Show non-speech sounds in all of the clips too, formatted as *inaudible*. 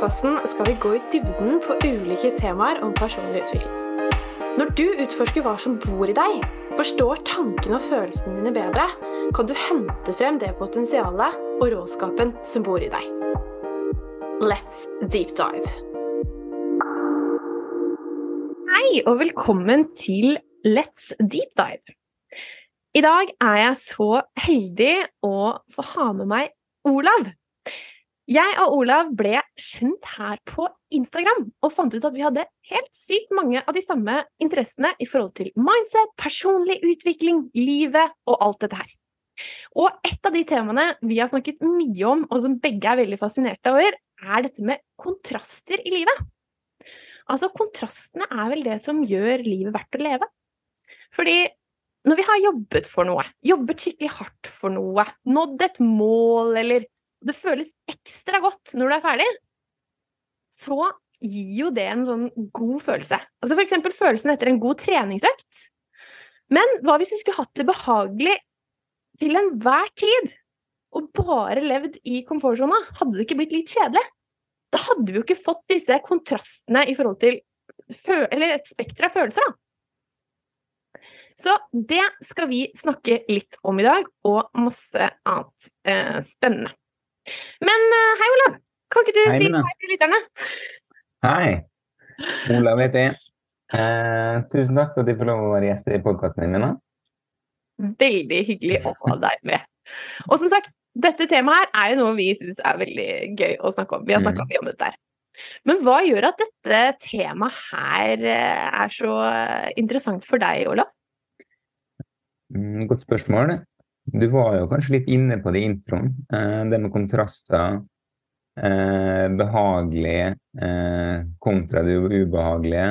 podkasten skal vi gå i dybden på ulike temaer om personlig utvikling. Når du utforsker hva som bor i deg, forstår tankene og følelsene dine bedre, kan du hente frem det potensialet og råskapen som bor i deg. Let's deep dive. Hei, og velkommen til Let's deep dive. I dag er jeg så heldig å få ha med meg Olav. Jeg og Olav ble kjent her på Instagram og fant ut at vi hadde helt sykt mange av de samme interessene i forhold til mindset, personlig utvikling, livet og alt dette her. Og et av de temaene vi har snakket mye om, og som begge er veldig fascinerte over, er dette med kontraster i livet. Altså, kontrastene er vel det som gjør livet verdt å leve. Fordi når vi har jobbet for noe, jobbet skikkelig hardt for noe, nådd et mål eller det føles ekstra godt når du er ferdig, så gir jo det en sånn god følelse. Altså for eksempel følelsen etter en god treningsøkt. Men hva hvis du skulle hatt det behagelig til enhver tid, og bare levd i komfortsona? Hadde det ikke blitt litt kjedelig? Da hadde vi jo ikke fått disse kontrastene i forhold til Eller et spekter av følelser, da. Så det skal vi snakke litt om i dag, og masse annet eh, spennende. Men uh, hei, Olav. Kan ikke du hei, si hei til lytterne? Hei. Olav heter jeg. Eh, tusen takk for at jeg får lov å være gjest i podkasten din. Veldig hyggelig å ha deg med. Og som sagt, dette temaet her er jo noe vi syns er veldig gøy å snakke om. Vi har snakka mm. mye om dette her. Men hva gjør at dette temaet her eh, er så interessant for deg, Olav? Mm, godt spørsmål. Du var jo kanskje litt inne på det i introen. Eh, det med kontraster. Eh, behagelig eh, kontra det ubehagelige.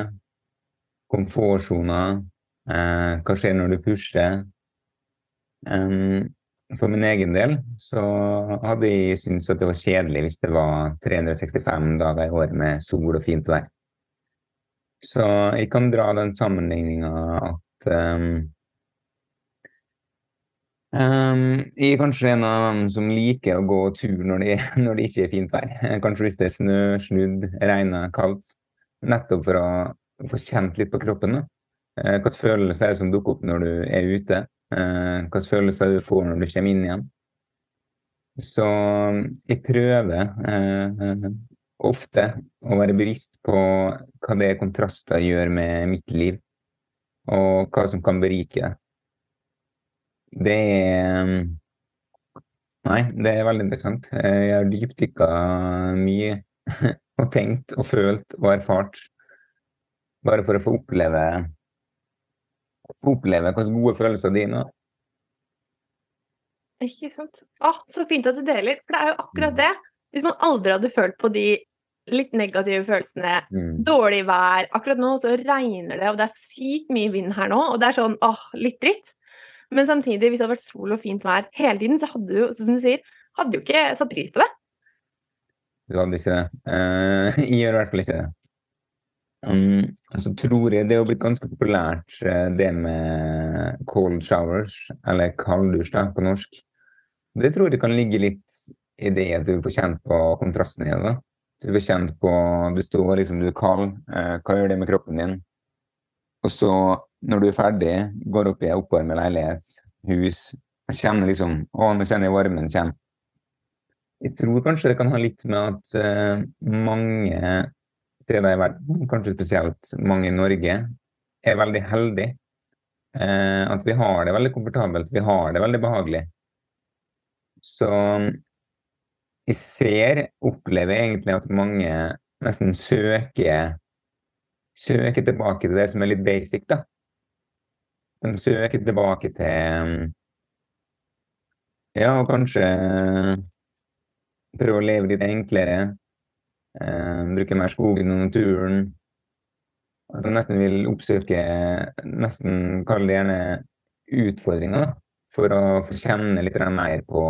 Komfortsoner. hva skjer når du pusher? for min egen del så hadde jeg syntes at det var kjedelig hvis det var 365 dager i året med sol og fint vær. Så jeg kan dra den sammenligninga at um, Um, jeg er kanskje en av dem som liker å gå tur når det, *laughs* når det ikke er fint vær. *laughs* Kanskje hvis det er snø, snudd, regner, kaldt. Nettopp for å få kjent litt på kroppen. Da. Uh, hvilke følelser er det som dukker opp når du er ute? Uh, hvilke følelser er du får når du kommer inn igjen? Så jeg prøver uh, ofte å være bevisst på hva det er kontraster gjør med mitt liv, og hva som kan berike det. Det er um, Nei, det er veldig interessant. Jeg har dypdykka mye *laughs* og tenkt og følt og erfart bare for å få oppleve få oppleve hvilke gode følelser dine er. Ikke sant. Å, så fint at du deler, for det er jo akkurat mm. det. Hvis man aldri hadde følt på de litt negative følelsene, mm. dårlig vær Akkurat nå så regner det, og det er sykt mye vind her nå, og det er sånn åh, litt dritt. Men samtidig, hvis det hadde vært sol og fint vær hele tiden, så hadde du som du sier, hadde jo ikke satt pris på det. Du hadde ikke det. Uh, *laughs* jeg gjør i hvert fall ikke det. Um, altså tror jeg Det har blitt ganske populært, eh, det med cold showers, eller kalddusj på norsk. Det tror jeg kan ligge litt i det at du får kjent på kontrasten i det. Du får kjent på Du står liksom, du er kald. Uh, hva gjør det med kroppen din? Og så når du er ferdig, går opp i oppvarmet leilighet, hus, kjenner liksom Å, nå kjenner jeg varmen kommer. Jeg tror kanskje det kan ha litt med at uh, mange steder i verden, kanskje spesielt mange i Norge, er veldig heldige. Uh, at vi har det veldig komfortabelt, vi har det veldig behagelig. Så jeg ser, opplever egentlig at mange nesten søker søker tilbake til det som er litt basic, da. De søke tilbake til Ja, kanskje prøve å leve litt enklere. Eh, bruke mer skogen og naturen. At man nesten vil oppsøke Nesten kall det gjerne utfordringer. For å få kjenne litt mer på,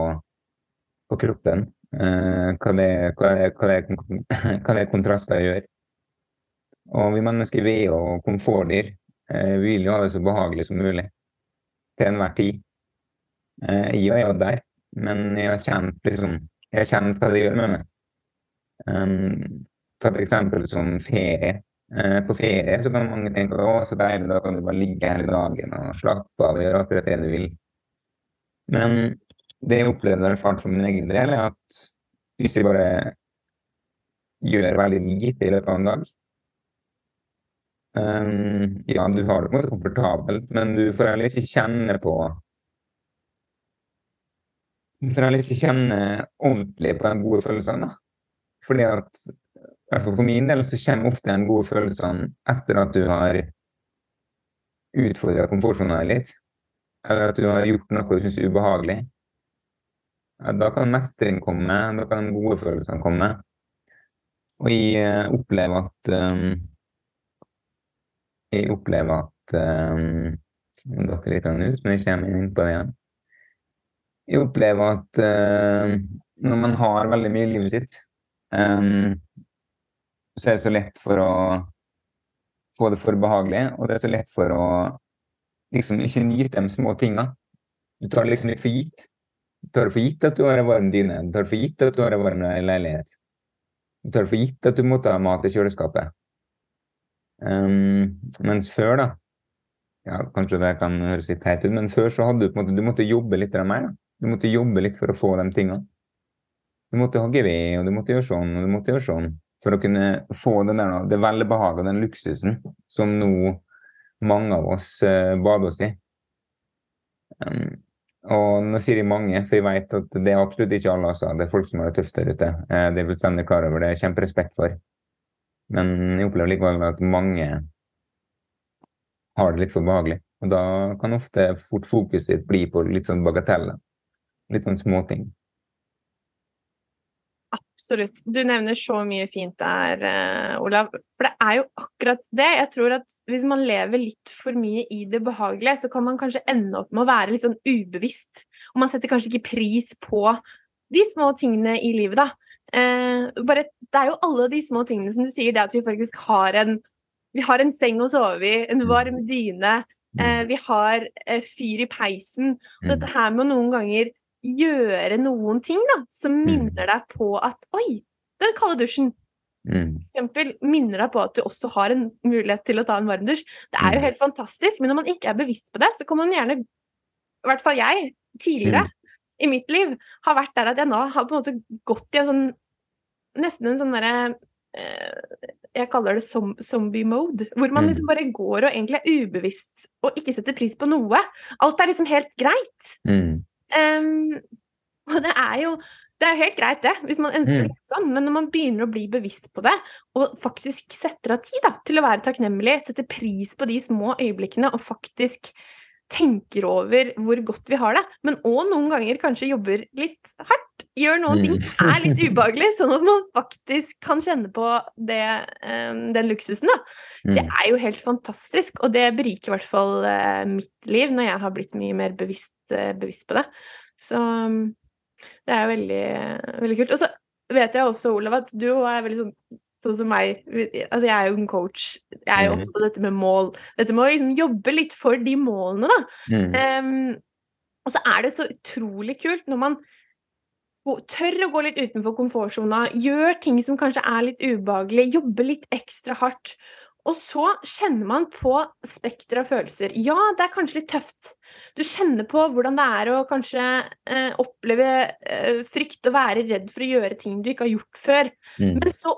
på kroppen. Eh, hva, det, hva, det, hva, det, *laughs* hva det kontraster gjør. Og vi mennesker vi er jo komfortdyr. Eh, vi vil jo ha det så behagelig som mulig til enhver tid. Eh, jeg er jo der, men jeg har kjent liksom, jeg kjent hva det gjør med meg. Um, ta et eksempel som ferie. Eh, på ferie så kan mange tenke å, så deilig, da kan du bare ligge hele dagen og slappe av og gjøre akkurat det du vil. Men det jeg opplevde erfart for min egen del, er at hvis jeg bare gjør veldig lite i løpet av en dag um, Ja, du har det på komfortabelt, men du får heller ikke kjenne på Du får heller ikke kjenne ordentlig på de gode følelsene. Fordi at for min del så kommer ofte de gode følelsene etter at du har utfordra komfortsonen litt. Eller at du har gjort noe du syns er ubehagelig. Da kan mestring komme, da kan de gode følelsene komme. Og jeg uh, opplever at um, Jeg opplever at um, Det datt litt ut, men jeg kommer inn på det igjen. Jeg opplever at uh, når man har veldig mye i livet sitt, um, så er det så lett for å få det for behagelig, og det er så lett for å liksom ikke nyte de små tinga. Du tar det liksom litt for gitt. Du tar det for gitt at du har en varm dyne, du tar det for gitt at du har en varm leilighet. Du tar det for gitt at du måtte ha mat i kjøleskapet. Um, mens før, da ja, Kanskje det kan høres litt teit ut, men før så hadde du på en måte Du måtte jobbe litt mer. Da. Du måtte jobbe litt for å få de tingene. Du måtte hogge ved, og du måtte gjøre sånn, og du måtte gjøre sånn for å kunne få den der, det velbehaget, den luksusen, som nå mange av oss uh, bader oss i. Um, og nå sier jeg mange, for jeg vet at det er absolutt ikke alle. Altså. Det er folk som har det tøft der ute. Uh, det er fullstendig klar over. Det er kjemperespekt for. Men jeg opplever likevel at mange har det litt for behagelig. Og da kan ofte fort fokuset bli på litt sånn bagateller. Litt sånn småting. Absolutt. Du nevner så mye fint der, uh, Olav. For det er jo akkurat det. Jeg tror at hvis man lever litt for mye i det behagelige, så kan man kanskje ende opp med å være litt sånn ubevisst. Og man setter kanskje ikke pris på de små tingene i livet, da. Uh, bare, det er jo alle de små tingene som du sier, det at vi faktisk har en vi har en seng å sove i, en varm dyne, eh, vi har fyr i peisen. Og dette her med noen ganger gjøre noen ting da, som mm. minner deg på at Oi, den kalde dusjen. Mm. eksempel minner deg på at du også har en mulighet til å ta en varm dusj. Det er jo mm. helt fantastisk, men når man ikke er bevisst på det, så kan man gjerne I hvert fall jeg, tidligere mm. i mitt liv, har vært der at jeg nå har på en måte gått i en sånn Nesten en sånn derre eh, jeg kaller det zombie mode. Hvor man mm. liksom bare går og egentlig er ubevisst og ikke setter pris på noe. Alt er liksom helt greit. Mm. Um, og det er jo det er helt greit, det, hvis man ønsker mm. det sånn, men når man begynner å bli bevisst på det, og faktisk setter av tid da, til å være takknemlig, setter pris på de små øyeblikkene og faktisk tenker over hvor godt vi har det, men òg noen ganger kanskje jobber litt hardt, gjør noen ting som er litt mm. ubehagelig, sånn at man faktisk kan kjenne på det, um, den luksusen, da. Det mm. er jo helt fantastisk, og det beriker i hvert fall uh, mitt liv når jeg har blitt mye mer bevisst Eh, bevisst på det. Så mm, det er jo veldig, veldig kult. Og så vet jeg også, Olav, at du er veldig sånn sånn som meg. Altså, jeg er jo en coach. Jeg er jo ofte opptatt av dette med mål. Dette med å liksom jobbe litt for de målene, da. Mm. Um, og så er det så utrolig kult når man tør å gå litt utenfor komfortsona, gjør ting som kanskje er litt ubehagelig, jobber litt ekstra hardt. Og så kjenner man på spekteret av følelser. Ja, det er kanskje litt tøft. Du kjenner på hvordan det er å kanskje eh, oppleve eh, frykt og være redd for å gjøre ting du ikke har gjort før. Mm. Men så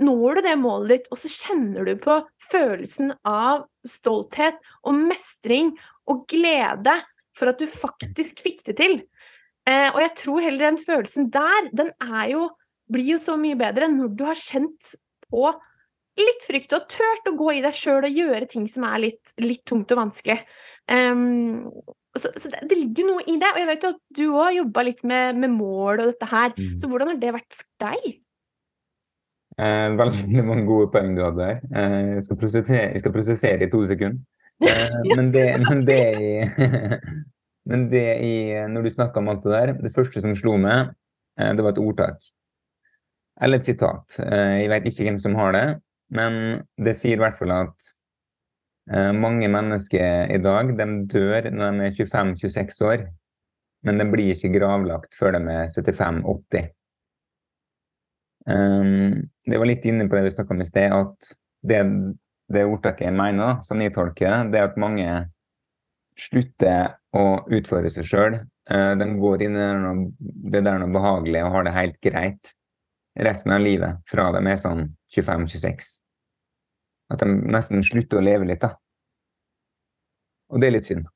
når du det målet ditt, og så kjenner du på følelsen av stolthet og mestring og glede for at du faktisk fikk det til. Eh, og jeg tror heller den følelsen der, den er jo blir jo så mye bedre når du har kjent på litt frykt og turt å gå i deg sjøl og gjøre ting som er litt, litt tungt og vanskelig. Um, så, så det, det, ligger noe i det. Og jeg vet jo at du òg har jobba litt med, med, mål og dette her. Mm. Så hvordan har det vært for deg? Eh, *laughs* veldig mange gode poeng du hadde der. Eh, jeg, skal prosessere, jeg skal prosessere i to sekunder. Eh, *laughs* men det, men det i, *laughs* men det i Når du snakka om alt det der, det første som slo meg, eh, det var et ordtak. Eller et sitat. Eh, jeg vet ikke hvem som har det, men det sier i hvert fall at eh, mange mennesker i dag de dør når de er 25-26 år, men de blir ikke gravlagt før de er 75-80. Um, det var litt inne på det vi snakka om i sted, at det, det ordtaket mener, som jeg tolker det, det er at mange slutter å utfordre seg sjøl. Uh, de går inn i det der noe behagelig og har det helt greit resten av livet fra de er sånn 25-26. At de nesten slutter å leve litt, da. Og det er litt synd.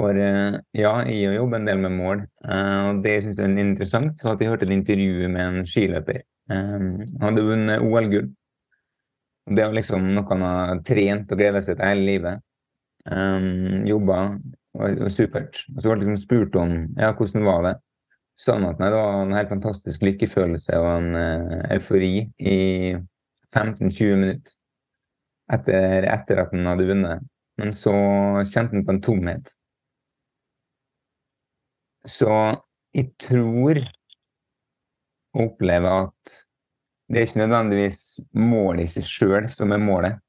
For uh, ja, jeg jobber en del med mål, uh, og det syns jeg er interessant. Så at jeg hørte et intervju med en skiløper. Han hadde vunnet OL-gull. Det er liksom noe han har trent og gleda seg til hele livet. Um, jobba, og, var supert. Og så ble liksom spurt om ja, hvordan var det Sånn at nei, det var en helt fantastisk lykkefølelse og en uh, eufori i 15-20 minutter etter, etter at han hadde vunnet. Men så kjente han på en tomhet. Så jeg tror å oppleve at det er ikke nødvendigvis målet i seg sjøl som er målet.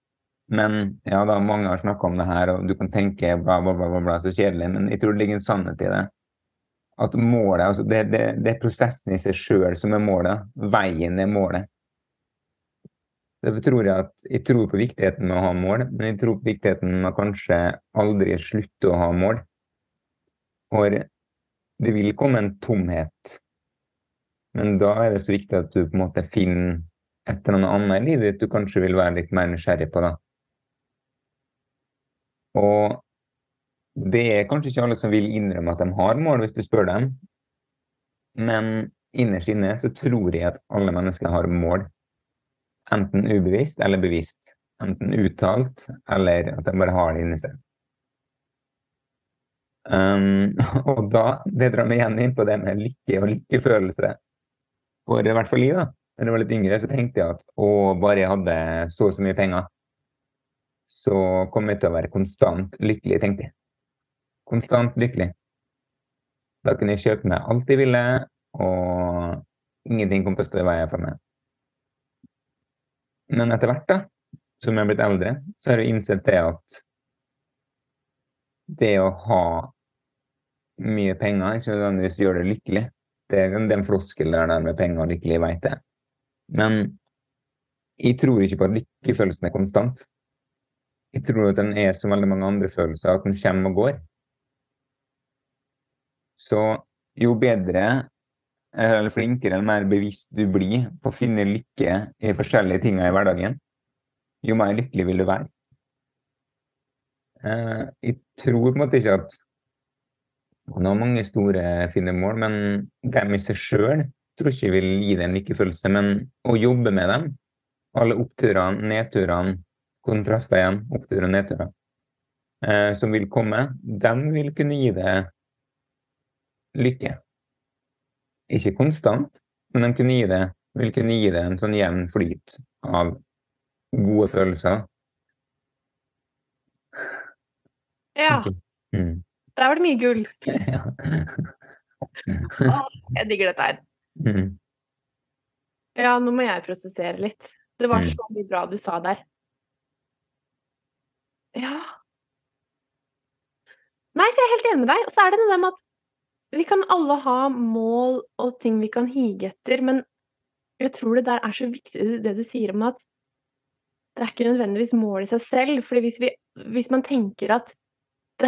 Men ja, da mange har snakka om det her, og du kan tenke bla, bla, bla, bla så kjedelig, men jeg tror det ligger en sannhet i det. At målet, altså det, det, det er prosessen i seg sjøl som er målet. Veien er målet. Derfor tror jeg at jeg tror på viktigheten med å ha mål, men jeg tror på viktigheten med å kanskje aldri slutte å ha mål. For det vil komme en tomhet. Men da er det så viktig at du på en måte finner et eller annet i livet ditt du kanskje vil være litt mer nysgjerrig på. da. Og det er kanskje ikke alle som vil innrømme at de har mål, hvis du spør dem. Men innerst inne så tror jeg at alle mennesker har mål. Enten ubevisst eller bevisst. Enten uttalt eller at de bare har det inni seg. Um, *laughs* og da, det drar meg igjen inn på det med lykke og lykkefølelse. For i hvert fall jeg, da. Da jeg var litt yngre, så tenkte jeg at å, bare jeg hadde så og så mye penger, så kom jeg til å være konstant lykkelig, tenkte jeg. Konstant lykkelig. Da kunne jeg kjøpe meg alt jeg ville, og ingenting kom til å stå i veien for meg. Men etter hvert, da, som jeg har blitt eldre, så har jeg innsett det at det å ha mye penger ikke nødvendigvis gjør det lykkelig. Det er en floskel der, der med penger og lykkelig, jeg veit det. Men jeg tror ikke på at lykkefølelsen er konstant. Jeg tror at den er som veldig mange andre følelser, at den kommer og går. Så jo bedre eller flinkere eller mer bevisst du blir på å finne lykke i forskjellige ting i hverdagen, jo mer lykkelig vil du være. Eh, jeg tror på en måte ikke at man har mange store, fine mål, men dem i seg sjøl tror ikke jeg vil gi det en lykkefølelse. Men å jobbe med dem, alle oppturene, nedturene, kontraster igjen, oppturer og nedturer, eh, som vil komme, dem vil kunne gi det lykke. Ikke konstant, men de kunne gi det, vil kunne gi det en sånn jevn flyt av gode følelser. Ja. Mm. Der var det mye gull. *laughs* ja. *laughs* Åh, jeg digger dette her. Mm. Ja, nå må jeg prosessere litt. Det var Mm. så mye bra du sa der. Ja. Nei, for jeg er helt enig med deg. Og så er det det med at vi kan alle ha mål og ting vi kan hige etter, men jeg tror det der er så viktig, det du sier om at det er ikke nødvendigvis mål i seg selv. for hvis, hvis man tenker at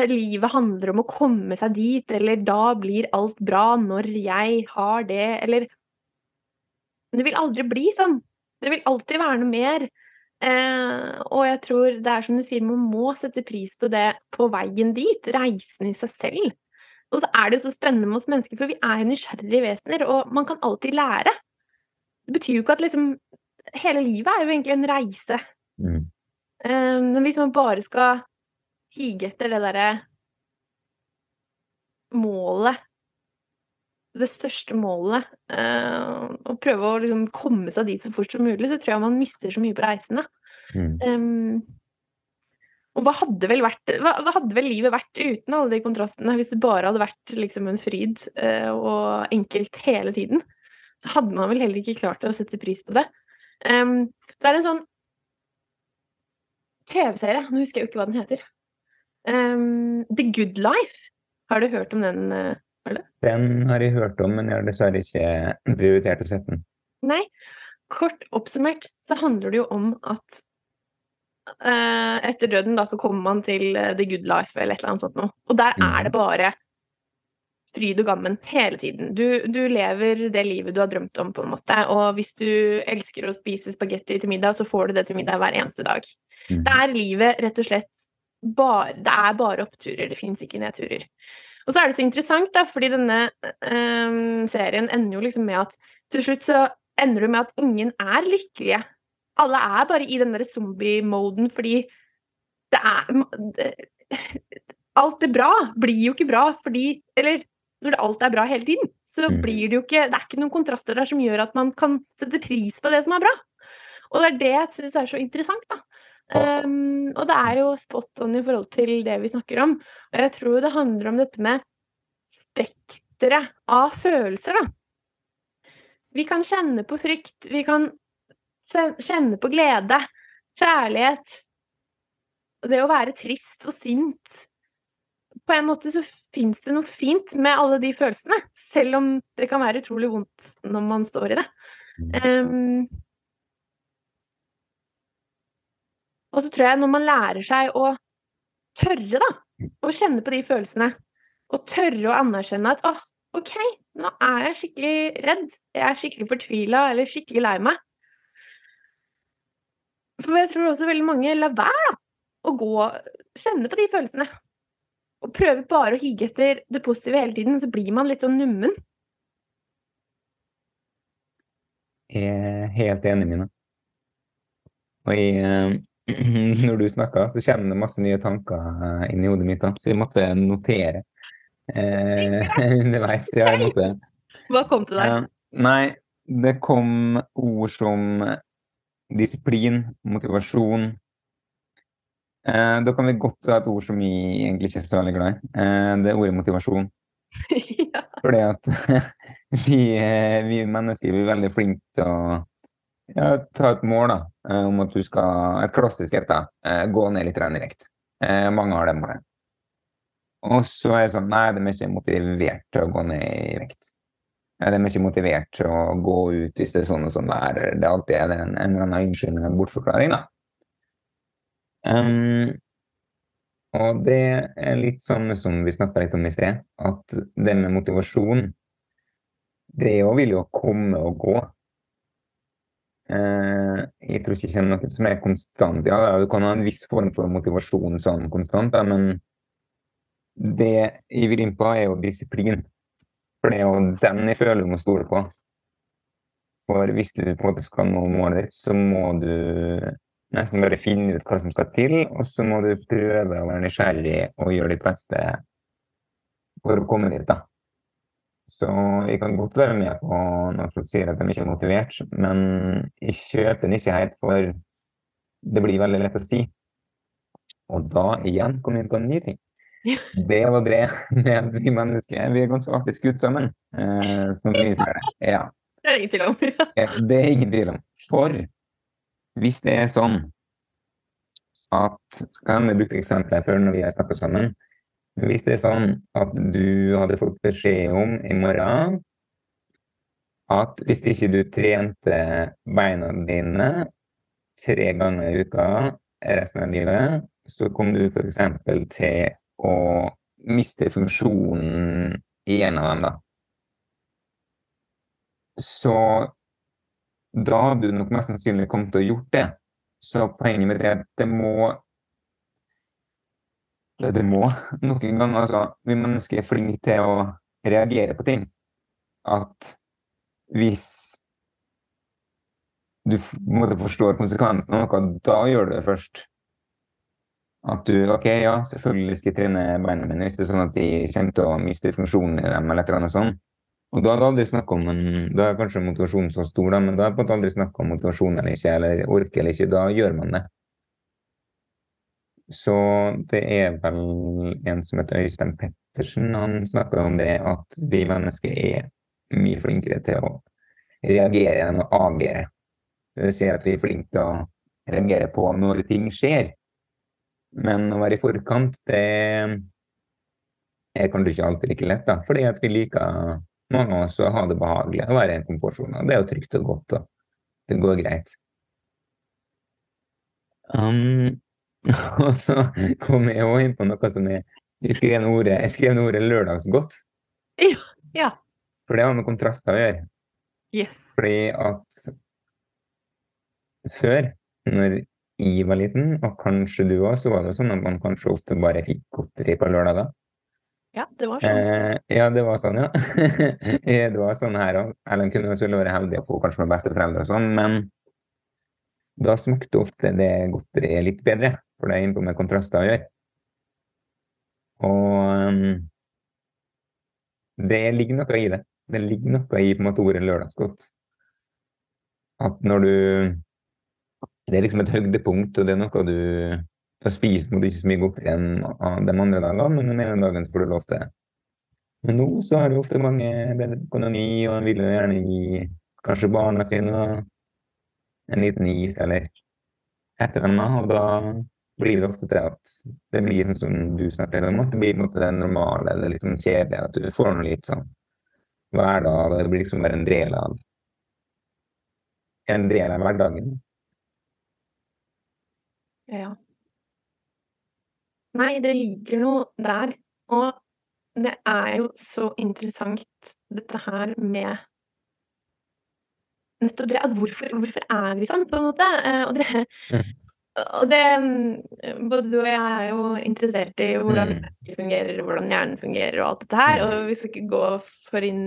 livet handler om å komme seg dit, eller da blir alt bra når jeg har det, eller Det vil aldri bli sånn. Det vil alltid være noe mer. Eh, og jeg tror det er som du sier, man må sette pris på det på veien dit. Reisen i seg selv. Og så er det jo så spennende med oss mennesker, for vi er jo nysgjerrige vesener, og man kan alltid lære. Det betyr jo ikke at liksom Hele livet er jo egentlig en reise. Mm. Eh, men hvis man bare skal hige etter det derre målet Det største målet, eh, og prøve å liksom komme seg dit så fort som mulig, så tror jeg man mister så mye på reisene. Mm. Um, og hva hadde vel vært hva, hva hadde vel livet vært uten alle de kontrastene, hvis det bare hadde vært liksom en fryd uh, og enkelt hele tiden? Så hadde man vel heller ikke klart å sette pris på det. Um, det er en sånn TV-serie, nå husker jeg jo ikke hva den heter. Um, The Good Life. Har du hørt om den? eh? Den har jeg hørt om, men jeg har dessverre ikke prioritert å sette den. Nei, kort oppsummert så handler det jo om at uh, etter døden da så kommer man til uh, the good life eller et eller annet sånt noe. Og der mm. er det bare fryd og gammen hele tiden. Du, du, lever det livet du har drømt om, på en måte. Og hvis du elsker å spise spagetti til middag, så får du det til middag hver eneste dag. Mm. Det er livet rett og slett bare Det er bare oppturer, det fins ikke nedturer. Og så er det så interessant, da, fordi denne um, serien ender jo liksom med at til slutt så ender du med at ingen er lykkelige. Alle er bare i den derre zombie-moden fordi det er Alt det bra blir jo ikke bra fordi Eller når alt er bra hele tiden, så mm. blir det jo ikke Det er ikke noen kontraster der som gjør at man kan sette pris på det som er bra. Og det er det jeg syns er så interessant, da. Um, og det er jo spot on i forhold til det vi snakker om. Og jeg tror det handler om dette med spekteret av følelser, da. Vi kan kjenne på frykt, vi kan kjenne på glede, kjærlighet Det å være trist og sint På en måte så fins det noe fint med alle de følelsene, selv om det kan være utrolig vondt når man står i det. Um, Og så tror jeg når man lærer seg å tørre, da, å kjenne på de følelsene, og tørre å anerkjenne at åh, OK, nå er jeg skikkelig redd, jeg er skikkelig fortvila eller skikkelig lei meg. For jeg tror også veldig mange lar være, da, å gå Kjenne på de følelsene. Og prøver bare å hige etter det positive hele tiden, så blir man litt sånn nummen. Jeg er helt enig, Mine. Og jeg eh, *laughs* når du snakka, så kommer det masse nye tanker eh, inn i hodet mitt. Da. Så jeg måtte notere eh, *laughs* underveis. Ja, jeg måtte. Hva kom til deg? Eh, nei, det kom ord som disiplin, motivasjon. Eh, da kan vi godt ta et ord som vi egentlig ikke er så veldig glad i. Eh, det er ordet motivasjon. *laughs* ja. Fordi at vi, eh, vi mennesker vi er veldig flinke til å ja, ta et mål da, eh, om at du skal Et klassisk et, da. Eh, gå ned litt i vekt. Eh, mange har det målet. Og så er det sånn Nei, de er ikke motivert til å gå ned i vekt. De er ikke motivert til å gå ut hvis det er sånn og sånn vær. Det er alltid en, en eller annen unnskyldning og bortforklaring, da. Um, og det er litt sånn som vi snakka litt om i sted, at det med motivasjon Det òg vil jo komme og gå. Eh, jeg tror ikke jeg kjenner noe som er konstant. Ja, du kan ha en viss form for motivasjon sånn konstant, men det jeg vil inn på, er jo disiplin. For det er jo den jeg føler du må stole på. For hvis du på en måte skal nå målet ditt, så må du nesten bare finne ut hva som skal til, og så må du prøve å være nysgjerrig og gjøre ditt beste for å komme dit. da. Så jeg kan godt være med på noen som sier at de ikke er motivert, men jeg kjøper den ikke helt, for det blir veldig lett å si. Og da igjen kom jeg inn på en ny ting. *laughs* Det var det med vi mennesker vi er ganske artig skutt sammen. Eh, som vi ser det. Ja. Det er ingen tvil om. *laughs* det er ingen tvil om. For hvis det er sånn at Kan vi bruke eksempelet før når vi har snakket sammen? Hvis det er sånn at du hadde fått beskjed om i morgen at hvis ikke du trente beina dine tre ganger i uka resten av livet, så kom du f.eks. til å miste funksjonen i en av dem, da. Så da hadde du nok mest sannsynlig kommet til å gjort det. Så poenget med det er at det må det må *laughs* noen ganger altså, Vi mennesker er flinke til å reagere på ting. At hvis du måte, forstår konsekvensen av noe, da gjør du det først. At du OK, ja, selvfølgelig skal jeg trene beina mine hvis det er sånn at de kommer til å miste funksjonen i dem, eller et eller annet sånt. Og da er det aldri snakk om en, Da er kanskje motivasjonen så stor, da, men da er det aldri snakk om motivasjon eller ikke, eller orke eller ikke. Da gjør man det. Så det er vel en som heter Øystein Pettersen. Han snakker om det at vi mennesker er mye flinkere til å reagere enn å agere. Vil si at vi er flinke til å reagere på når ting skjer. Men å være i forkant, det er kanskje ikke alltid like lett, da. Fordi at vi liker mange av oss å ha det behagelig å være i en komfortsone. Det er jo trygt og godt, og det går greit. Um, *laughs* og så kom jeg òg inn på noe som jeg Jeg skrev ordet, jeg skrev ordet 'lørdagsgodt'. Ja. ja. For det har med kontraster å gjøre. Yes. Fordi at før, når jeg var liten, og kanskje du òg, så var det sånn at man kanskje ofte bare fikk godteri på lørdager. Ja, det var sånn. Eh, ja, det var sånn, ja. *laughs* det var sånn her òg. Ellen kunne også være heldig å få kanskje med besteforeldre og sånn, men da smakte ofte det godteriet litt bedre, for det er innpå med kontraster å gjøre. Og um, det ligger noe i det. Det ligger noe i på en måte ordet lørdagsgodt. At når du Det er liksom et høydepunkt, og det er noe du Da har spist ikke så mye godteri enn de andre dagene, men den ene dagen får du lov til. Men nå så har du ofte mange bedre økonomi, og vil jo gjerne gi kanskje barna sine en liten is eller et eller annet, og da blir det ofte til at det blir sånn som du snakker om, at det blir det normale eller litt sånn kjedelig, at du får noe litt sånn hverdag, det blir liksom bare en del av en del av hverdagen. Ja. Nei, det ligger noe der, og det er jo så interessant dette her med nettopp det at hvorfor, hvorfor er vi sånn, på en måte? Eh, og det, og det Både du og jeg er jo interessert i hvordan Mm. mennesker fungerer, hvordan hjernen fungerer og alt dette her, og vi skal ikke gå for, inn,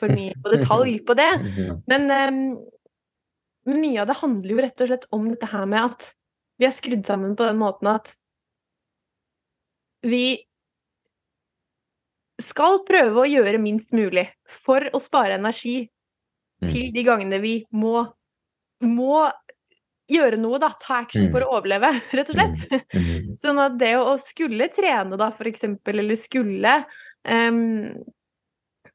for mye på detalj *laughs* på det. Mhm. Men um, mye av det handler jo rett og slett om dette her med at vi er skrudd sammen på den måten at vi skal prøve å gjøre minst mulig for å spare energi til de gangene vi må, må gjøre noe, da. Ta action for å overleve, *laughs* rett og slett. Mhm. Sånn at det å skulle trene, da, for eksempel, eller skulle eh,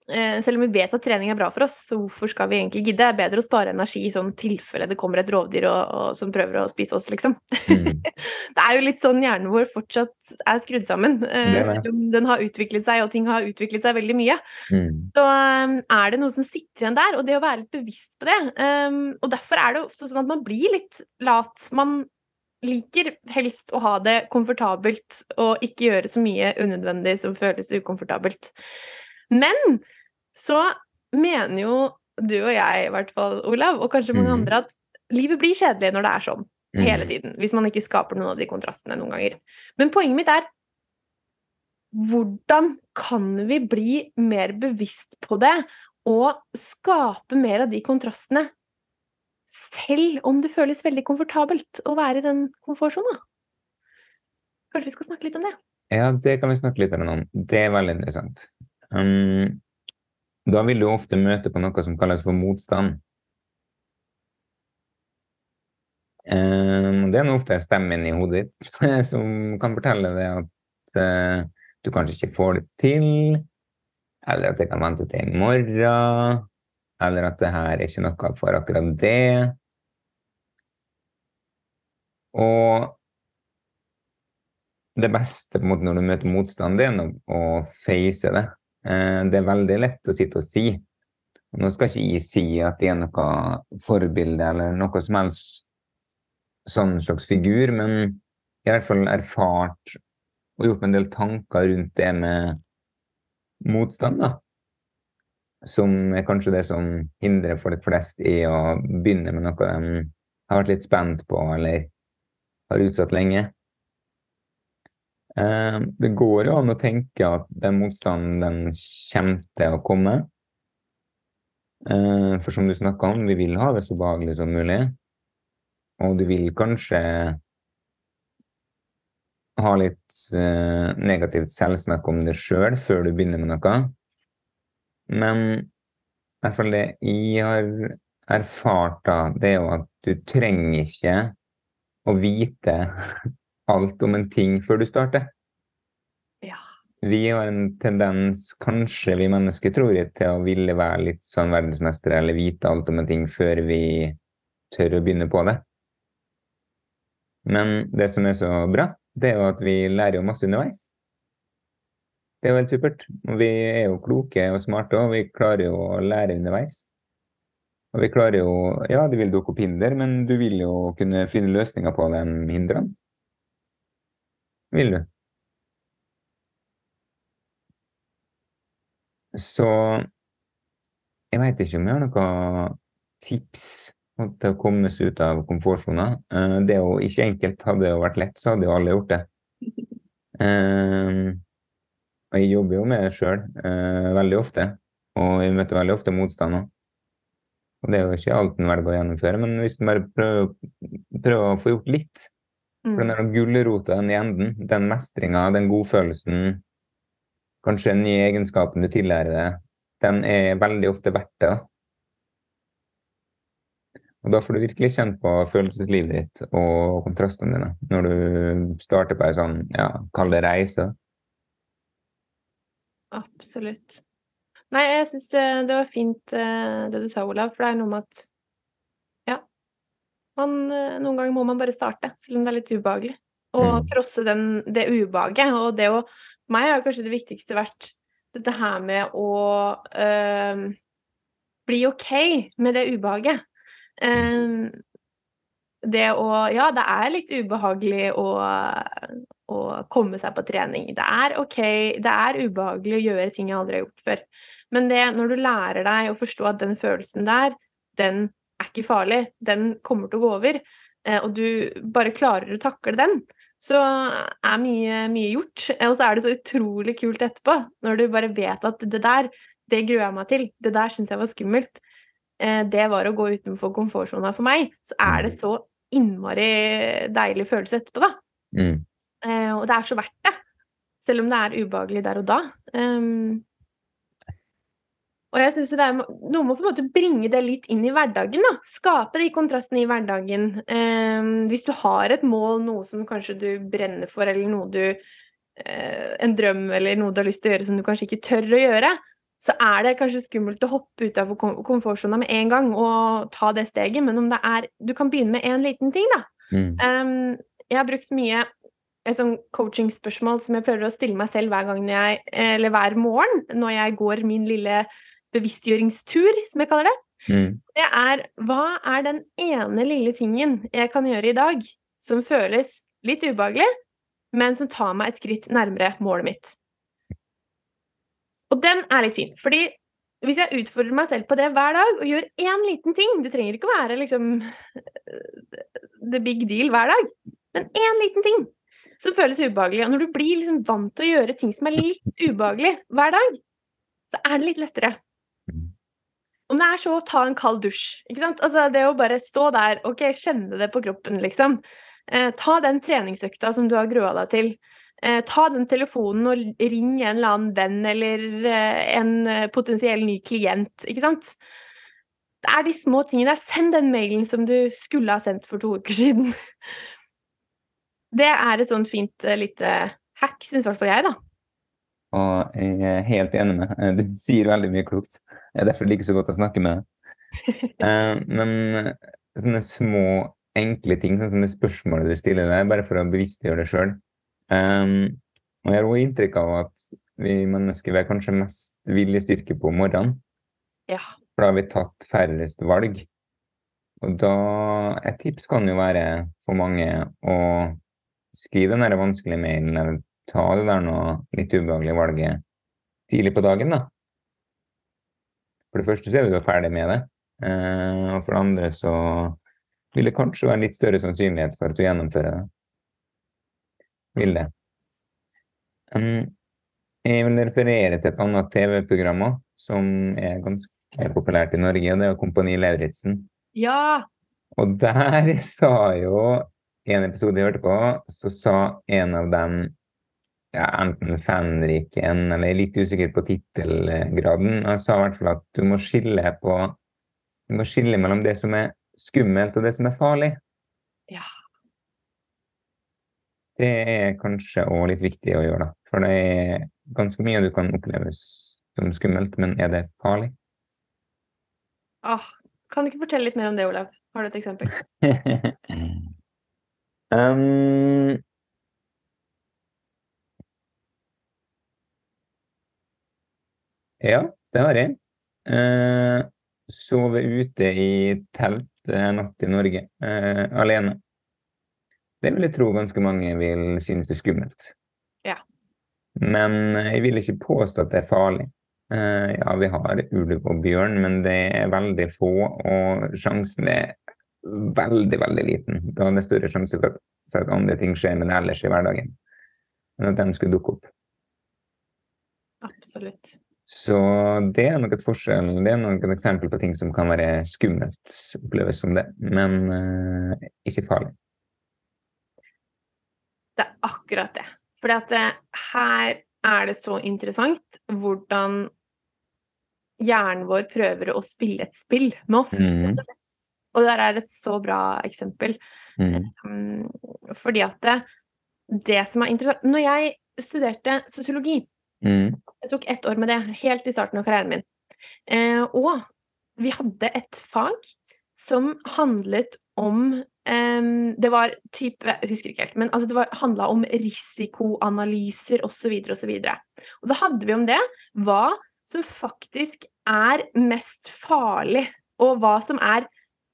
Selv om vi vet at trening er bra for oss, så hvorfor skal vi egentlig gidde? Det er bedre å spare energi i sånn tilfelle det kommer et rovdyr og, og, som prøver å spise oss, liksom. Mm. *laughs* Det er jo litt sånn hjernen vår fortsatt er skrudd sammen, eh, Det det. selv om den har utviklet seg, og ting har utviklet seg veldig mye. Mm. Så um, er det noe som sitter igjen der, og det å være litt bevisst på det. Um, og derfor er det ofte sånn at man blir litt lat. Man liker helst å ha det komfortabelt og ikke gjøre så mye unødvendig som føles ukomfortabelt. Men så mener jo du og jeg, i hvert fall, Olav, og kanskje mange mm. andre, at livet blir kjedelig når det er sånn hele Mhm. tiden. Hvis man ikke skaper noen av de kontrastene noen ganger. Men poenget mitt er hvordan kan vi bli mer bevisst på det og skape mer av de kontrastene selv om det føles veldig komfortabelt å være i den komfortsona? Kanskje vi skal snakke litt om det? Ja, det kan vi snakke litt om. Det er veldig interessant. Um, da vil du ofte møte på noe som kalles for motstand. Um, det er nå ofte stemmen i hodet ditt *laughs* som kan fortelle deg at eh, du kanskje ikke får det til, eller at det kan vente til i morgen, eller at det her er ikke noe for akkurat det. Og det beste måte når du møter motstand, det er å face det. Eh, Det er veldig lett å sitte og si. Nå skal ikke jeg si at det er noe forbilde eller noe som helst sånn slags figur, men jeg har i hvert fall erfart og gjort meg en del tanker rundt det med motstand, da. Som er kanskje det som hindrer folk flest i å begynne med noe de har vært litt spent på eller har utsatt lenge. Eh, Det går jo an å tenke at den motstanden den kommer til å komme. Eh, For som du snakka om, vi vil ha det så behagelig som mulig. Og du vil kanskje ha litt eh, negativt selvsnakk om det sjøl før du begynner med noe. Men i hvert fall det jeg har erfart, da, det er jo at du trenger ikke å vite *laughs* alt om en ting før du starter. Ja. Vi har en tendens, kanskje vi mennesker tror jeg, til å ville være litt sånn verdensmestere eller vite alt om en ting før vi tør å begynne på det. Men det som er så bra, det er jo at vi lærer jo masse underveis. Det er jo helt supert. Og vi er jo kloke og smarte, og vi klarer jo å lære underveis. Og vi klarer jo Ja, det vil dukke opp hinder, men du vil jo kunne finne løsninger på de hindrene. Vil du? Så jeg veit ikke om jeg har noen tips til å komme seg ut av komfortsona. Eh, det er jo ikke enkelt. Hadde det vært lett, så hadde jo alle gjort det. Um, *laughs* og jeg jobber jo med det sjøl uh, veldig ofte, og jeg møter veldig ofte motstand òg. Og det er jo ikke alt en velger å gjennomføre, men hvis en bare prøver, prøver å få gjort litt For den der gulrota i enden, den mestringa, den godfølelsen, kanskje den nye egenskapen du tillærer deg, den er veldig ofte verdt det. Og da får du virkelig kjent på følelseslivet ditt og kontrastene dine når du starter på ei sånn, ja, kall det reise. Absolutt. Nei, jeg syns det var fint det du sa, Olav, for det er noe med at man, noen ganger må man bare starte, selv om det er litt ubehagelig. Og Mm. trosse den, det ubehaget. Og det å For meg har kanskje det viktigste vært dette her med å øh, bli ok med det ubehaget. Eh, det å Ja, det er litt ubehagelig å, å komme seg på trening. Det er ok, det er ubehagelig å gjøre ting jeg aldri har gjort før. Men det, når du lærer deg å forstå at den følelsen der, den er ikke farlig, den kommer til å gå over, eh, og du bare klarer å takle den, så er mye, mye gjort. Og så er det så utrolig kult etterpå, når du bare vet at det der, det gruer jeg meg til, det der syns jeg var skummelt, eh, det var å gå utenfor komfortsona for meg, så er det så innmari deilig følelse etterpå, da. Mm. Eh, og det er så verdt det. Selv om det er ubehagelig der og da. Um, og jeg synes det er noe må på en måte bringe det litt inn i hverdagen. da. Skape de kontrastene i hverdagen. Um, hvis du har et mål, noe som kanskje du brenner for, eller noe du uh, En drøm eller noe du har lyst til å gjøre som du kanskje ikke tør å gjøre, så er det kanskje skummelt å hoppe ut av komfortsona med en gang og ta det steget. Men om det er Du kan begynne med én liten ting, da. Mm. Um, jeg har brukt mye et sånn coachingspørsmål som jeg prøver å stille meg selv hver gang jeg, eller hver morgen når jeg går min lille bevisstgjøringstur, som jeg kaller det. Mm. Det er hva er den ene lille tingen jeg kan gjøre i dag som føles litt ubehagelig, men som tar meg et skritt nærmere målet mitt. Og den er litt fin, fordi hvis jeg utfordrer meg selv på det hver dag og gjør én liten ting Det trenger ikke å være liksom the big deal hver dag, men én liten ting som føles ubehagelig. Og når du blir liksom vant til å gjøre ting som er litt ubehagelig hver dag, så er det litt lettere. Om det er så å ta en kald dusj, ikke sant. Altså det å bare stå der, ok, kjenne det på kroppen, liksom. Eh, ta den treningsøkta som du har grua deg til. Eh, ta den telefonen og ring en eller annen venn eller eh, en potensiell ny klient, ikke sant. Det er de små tingene der. Send den mailen som du skulle ha sendt for to uker *laughs* siden. Det er et sånt fint lite hack, syns i hvert fall jeg, da. Og jeg er helt enig med deg. Du sier veldig mye klokt. Det er derfor det liker så godt å snakke med deg. Eh, men sånne små, enkle ting, sånn som det spørsmålet du stiller deg, bare for å bevisstgjøre det sjøl. Um, og jeg har også inntrykk av at vi mennesker er kanskje mest viljestyrke på morgenen. Ja. For da har vi tatt færrest valg. Og da Et tips kan jo være for mange å skrive den der vanskelige mailen eller ta det der noe litt ubehagelige valget tidlig på dagen, da. For det første så er du jo ferdig med det. Eh, og for det andre så vil det kanskje være litt større sannsynlighet for at du gjennomfører det. Vil det. Jeg vil referere til et annet TV-program som er ganske populært i Norge, og det er Kompani Lauritzen. Ja! Og der *laughs* sa jo en episode jeg hørte på, så sa en av dem ja, enten fanriken eller er litt usikker på tittelgraden. Jeg sa i hvert fall at du må skille på du må skille mellom det som er skummelt og det som er farlig. Ja. Det er kanskje òg litt viktig å gjøre, da. For det er ganske mye du kan oppleves som skummelt, men er det farlig? Ah, kan du ikke fortelle litt mer om det, Olav? Har du et eksempel? *laughs* um, Ja, det har jeg. Eh, sove ute i telt en natt i Norge eh, alene. Det vil jeg tro ganske mange vil synes er skummelt. Ja. Men jeg vil ikke påstå at det er farlig. Eh, ja, vi har ulv og bjørn, men det er veldig få, og sjansen er veldig, veldig liten. Da er det større sjanse for for at andre ting skjer med det ellers i hverdagen, enn at de skulle dukke opp. Absolutt. Så det er nok et forskjell, det er nok et eksempel på ting som kan være skummelt, oppleves som det, men uh, ikke farlig. Det er akkurat det. Fordi at her er det så interessant hvordan hjernen vår prøver å spille et spill med oss. Mm. Og der er et så bra eksempel. Mm. Um, fordi at det, det som er interessant Når jeg studerte sosiologi, Mm. jeg tok ett år med det helt i starten av karrieren min, eh, og vi hadde et fag som handlet om eh, Det var type Jeg husker ikke helt, men altså det handla om risikoanalyser osv. osv. Og da hadde vi om det hva som faktisk er mest farlig, og hva som er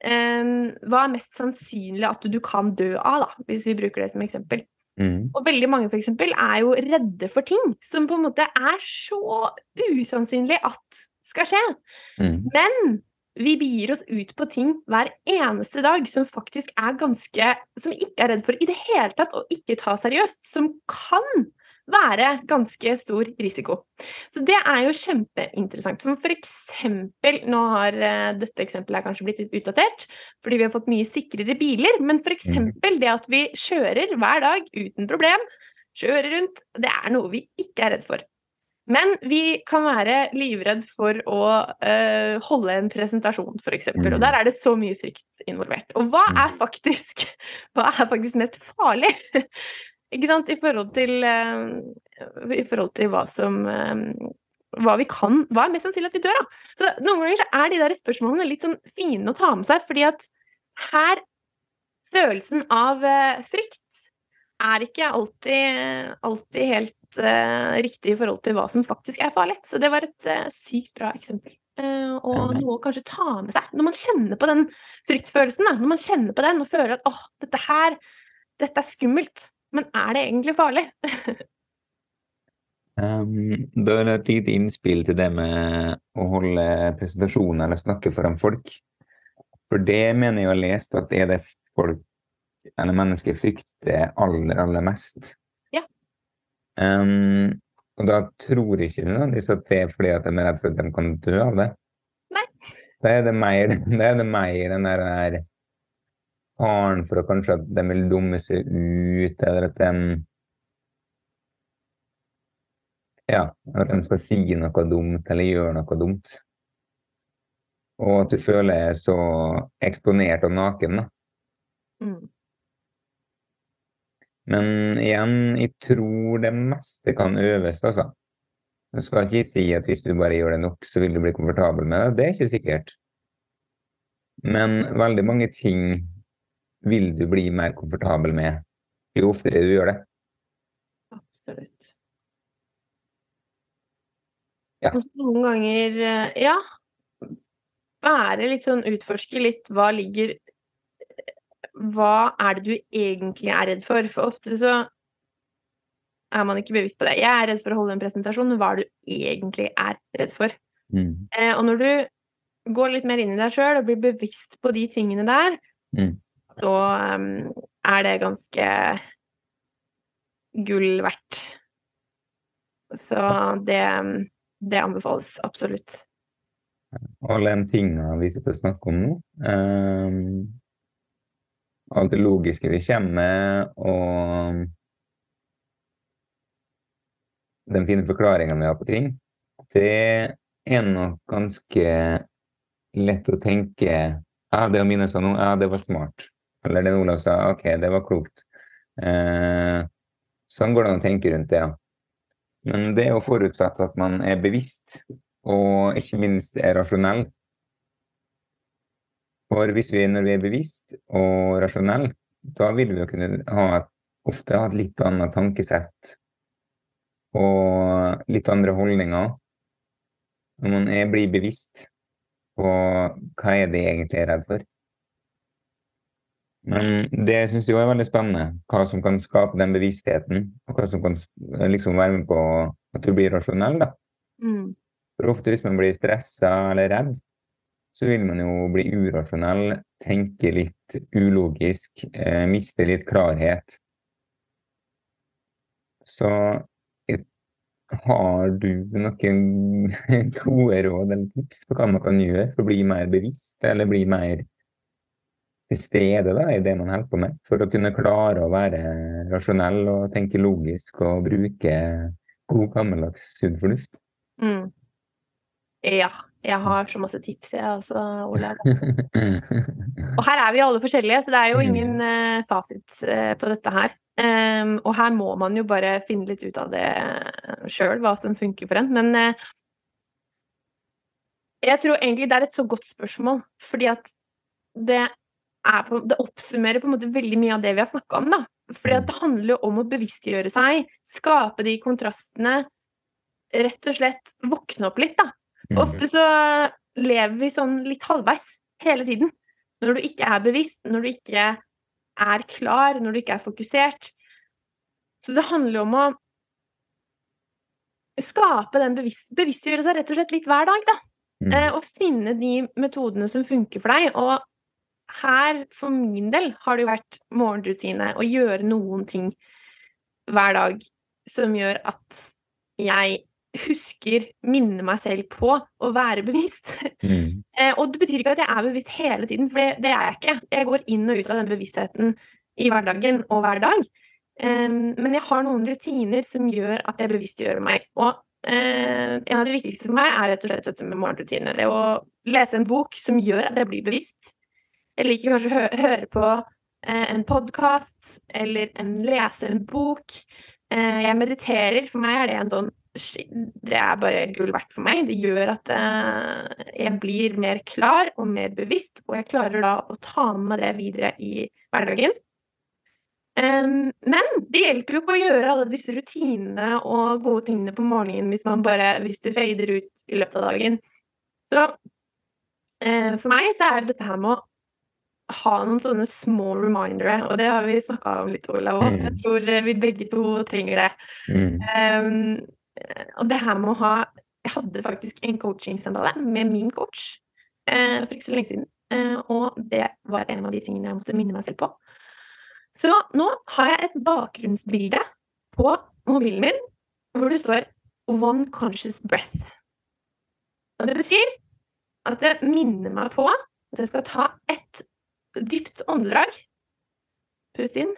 um, Hva er mest sannsynlig at du kan dø av, da, hvis vi bruker det som eksempel. Mm. Og veldig mange for eksempel er jo redde for ting som på en måte er så usannsynlig at skal skje. Mm. Men vi begir oss ut på ting hver eneste dag som faktisk er ganske Som vi ikke er redd for i det hele tatt, å ikke ta seriøst. Som kan være ganske stor risiko. Så det er jo kjempeinteressant. Som for eksempel Nå har uh, dette eksempelet kanskje blitt litt utdatert, fordi vi har fått mye sikrere biler, men for eksempel det at vi kjører hver dag uten problem, kjører rundt, det er noe vi ikke er redd for. Men vi kan være livredd for å øh, holde en presentasjon, f.eks. Og Mm. der er det så mye frykt involvert. Og hva er faktisk, *laughs* hva er faktisk mest farlig? Ikke sant? I forhold til, uh, i forhold til hva som uh, Hva vi kan Hva er mest sannsynlig at vi dør av? Så noen ganger så er de der spørsmålene litt sånn fine å ta med seg, fordi at her Følelsen av uh, frykt er ikke alltid, alltid helt uh, riktig i forhold til hva som faktisk er farlig. Så det var et uh, sykt bra eksempel. Uh, og noe å kanskje ta med seg når man kjenner på den fryktfølelsen. Da. Når man kjenner på den og føler at åh, dette her, dette er skummelt. Men er det egentlig farlig? *laughs* Um, da er det et lite innspill til det med å holde presentasjoner eller snakke foran folk. For det mener jeg å ha lest at er det folk eller mennesker frykter aller, aller mest. Ja. Um, og da tror jeg ikke nødvendigvis at det er fordi at de er redd for at de kan dø av det. Nei. Da er det mer, *laughs* da er det mer den der, der faren for at kanskje at de vil dumme seg ut, eller at de ja, at de skal si noe dumt eller gjøre noe dumt. Og at du føler deg så eksponert og naken. da. Mm. Men igjen, jeg tror det meste kan øves, altså. Du skal ikke si at hvis du bare gjør det nok, så vil du bli komfortabel med det. Det er ikke sikkert. Men veldig mange ting vil du bli mer komfortabel med jo oftere du gjør det. Absolutt. Ja. Og så noen ganger, eh, ja Være litt sånn Utforske litt hva ligger Hva er det du egentlig er redd for? For ofte så er man ikke bevisst på det. Jeg er redd for å holde en presentasjon, men hva er det du egentlig er redd for? Mm. Eh, og når du går litt mer inn i deg sjøl og blir bevisst på de tingene der, Mm. Så um, er det ganske gull verdt. Så det, det anbefales absolutt. Alle de tingene vi sitter og snakker om nå. Um, alt det logiske vi kommer med, og den fine forklaringen vi har på ting, det er nok ganske lett å tenke ja, det å minne seg nå, ja, det var smart. Eller det Olav sa, ok, det var klokt. Eh, sånn går det an å tenke rundt det, ja. Men det er jo forutsatt at man er bevisst, og ikke minst er rasjonell. For hvis vi, når vi er bevisst og rasjonell, da vil vi jo kunne ha et, ofte ha et litt annet tankesett og litt andre holdninger. når man er, blir bevisst på hva er det jeg egentlig er redd for. Men det syns jeg også er veldig spennende, hva som kan skape den bevisstheten, og hva som kan liksom være med på at du blir rasjonell. da. Mm. For ofte hvis man blir stressa eller redd, så vil man jo bli urasjonell, tenke litt ulogisk, eh, miste litt klarhet. Så har du noen *laughs* gode råd eller tips på hva man kan gjøre for å bli mer bevisst, eller bli mer til stede da, i det man holder på med, for å kunne klare å være rasjonell og tenke logisk og bruke god, gammeldags sunn fornuft? Mm. Ja, jeg har så masse tips, jeg altså, Olav. *laughs* og her er vi alle forskjellige, så det er jo ingen uh, fasit uh, på dette her. Um, og her må man jo bare finne litt ut av det sjøl, hva som funker for en. Men uh, jeg tror egentlig det er et så godt spørsmål, fordi at det, på, det oppsummerer på en måte veldig mye av det vi har snakka om, da. Fordi at det handler jo om å bevisstgjøre seg, skape de kontrastene, rett og slett våkne opp litt, da. For ofte så lever vi sånn litt halvveis hele tiden. Når du ikke er bevisst, når du ikke er klar, når du ikke er fokusert. Så det handler jo om å skape den bevisst, bevisstgjøre seg rett og slett litt hver dag, da. Mm. Eh, og finne de metodene som funker for deg. Og her, for min del, har det jo vært morgenrutine å gjøre noen ting hver dag som gjør at jeg husker, minner meg selv på å være bevisst. Mm. *laughs* Eh, og det betyr ikke at jeg er bevisst hele tiden, for det, det er jeg ikke. Jeg går inn og ut av den bevisstheten i hverdagen og hver dag. Um, men jeg har noen rutiner som gjør at jeg bevisstgjør meg. Og uh, en av de viktigste for meg er rett og slett dette med morgenrutine. Det å lese en bok som gjør at jeg blir bevisst. Jeg liker kanskje å hø høre på eh, en podkast eller en, lese en bok. Eh, jeg mediterer. For meg er det en sånn det er bare gull verdt for meg. Det gjør at eh, jeg blir mer klar og mer bevisst, og jeg klarer da å ta med meg det videre i hverdagen. Um, men det hjelper jo ikke å gjøre alle disse rutinene og gode tingene på morgenen hvis man bare, hvis det fader ut i løpet av dagen. Så uh, for meg så er dette her med å ha noen sånne små remindere, og det har vi snakka om litt, Olav, og jeg tror vi begge to trenger det. Mm. Um, og det her med å ha Jeg hadde faktisk en coachingsamtale med min coach uh, for ikke så lenge siden. uh, og det var en av de tingene jeg måtte minne meg selv på. Så nå har jeg et bakgrunnsbilde på mobilen min hvor det står 'One conscious breath'. Og det betyr at det minner meg på at jeg skal ta et dypt åndedrag. Pust inn.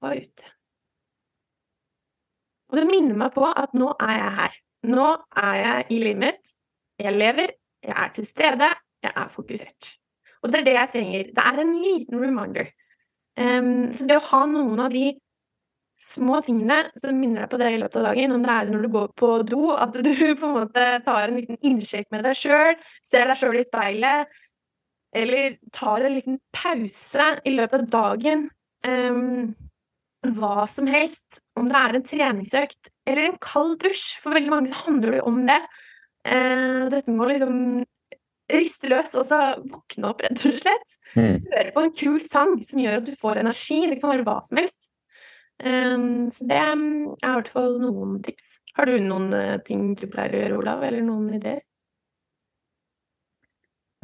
og ut. Og det minner meg på at nå er jeg her. Nå er jeg i livet mitt. Jeg lever, jeg er til stede, jeg er fokusert. Og det er det jeg trenger. Det er en liten reminder. Um, så det å ha noen av de små tingene som minner deg på det i løpet av dagen, om det er når du går på do, at du *laughs* på en måte tar en liten innsjekk med deg sjøl, ser deg sjøl i speilet, eller tar en liten pause i løpet av dagen. Um, hva som helst, om det er en treningsøkt eller en kald dusj. For veldig mange så handler det om det. Uh, dette må liksom riste løs, altså våkne opp, rett og slett. Mm. Høre på en kul sang som gjør at du får energi. Det kan være hva som helst. Um, så det er i hvert fall noen tips. Har du noen uh, ting du pleier å gjøre, Olav, eller noen ideer?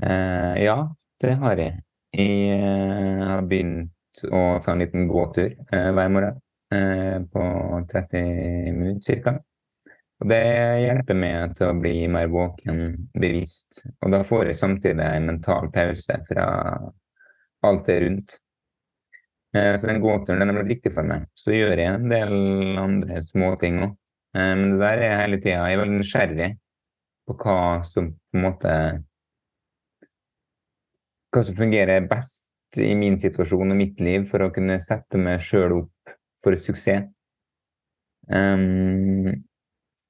Uh, ja, det har jeg. Jeg uh, har begynt å ta en liten gåtur eh, hver morgen eh, på 30 minutter ca. Det hjelper meg til å bli mer våken, bevisst. Og da får jeg samtidig en mental pause fra alt det rundt. Eh, så den gåturen den er blitt viktig for meg. Så gjør jeg en del andre småting òg. Eh, men det der er hele tida. Jeg er veldig nysgjerrig på hva som på en måte Hva som fungerer best i min situasjon og mitt liv for å kunne sette meg sjøl opp for suksess. Um,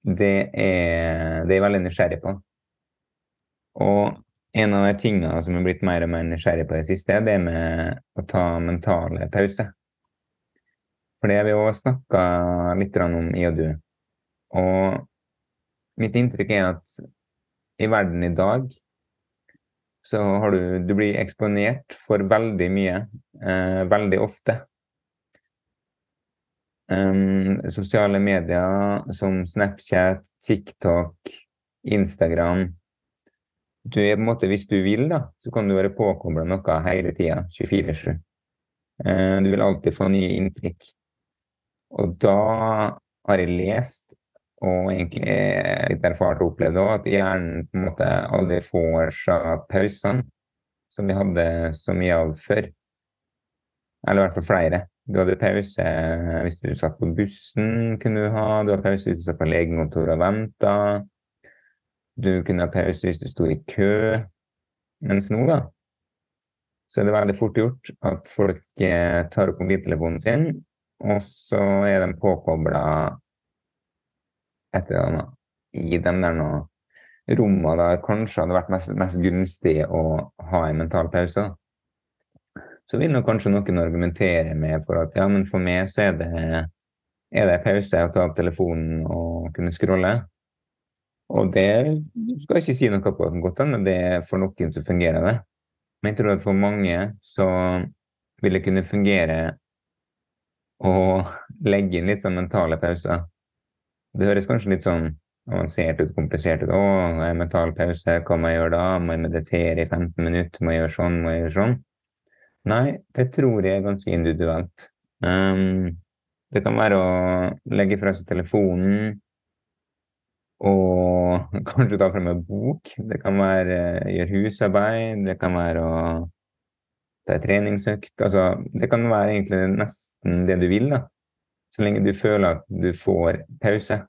det, er, det er jeg veldig nysgjerrig på. Og en av de tingene som er blitt mer og mer nysgjerrig på i det siste, er det med å ta mentale pauser. For det har vi òg snakka litt om, i og du. Og mitt inntrykk er at i verden i dag så har du Du blir eksponert for veldig mye, eh, veldig ofte. Um, sosiale medier som Snapchat, TikTok, Instagram du er på en måte, Hvis du vil, da, så kan du være påkobla noe hele tida, 24-7. Uh, du vil alltid få nye inntrykk. Og da har jeg lest, og egentlig litt erfart og opplevd òg, at hjernen på en måte aldri får seg pausene som vi hadde så mye av før. Eller i hvert fall flere. Du hadde pause hvis du satt på bussen, kunne du ha. Du hadde pause hvis du satt på legekontoret og venta. Du kunne ha pause hvis du sto i kø. Mens nå, da, så er det veldig fort gjort at folk eh, tar opp mobiltelefonen sin, og så er de påkobla et eller annet i de der nå rommene der kanskje hadde vært mest, mest gunstig å ha en mental pause. Så vil nok kanskje noen argumentere med for at ja, men for meg så er det, er det pause å ta opp telefonen og kunne scrolle. Og det skal jeg ikke si noe på godt men det er for noen som fungerer det. Men jeg tror at for mange så vil det kunne fungere å legge inn litt sånn mentale pauser. Det høres kanskje litt sånn avansert ut, komplisert ut. Å, jeg mental pause, hva må jeg gjøre da? Må jeg meditere i 15 minutter? Må jeg gjøre sånn? Må jeg gjøre sånn? Nei, det tror jeg er ganske individuelt. Um, det kan være å legge fra seg telefonen og *laughs* kanskje ta frem en bok. Det kan være å gjøre husarbeid. Det kan være å ta en treningsøkt. Altså, det kan være egentlig nesten det du vil, da. Så lenge du føler at du får pause.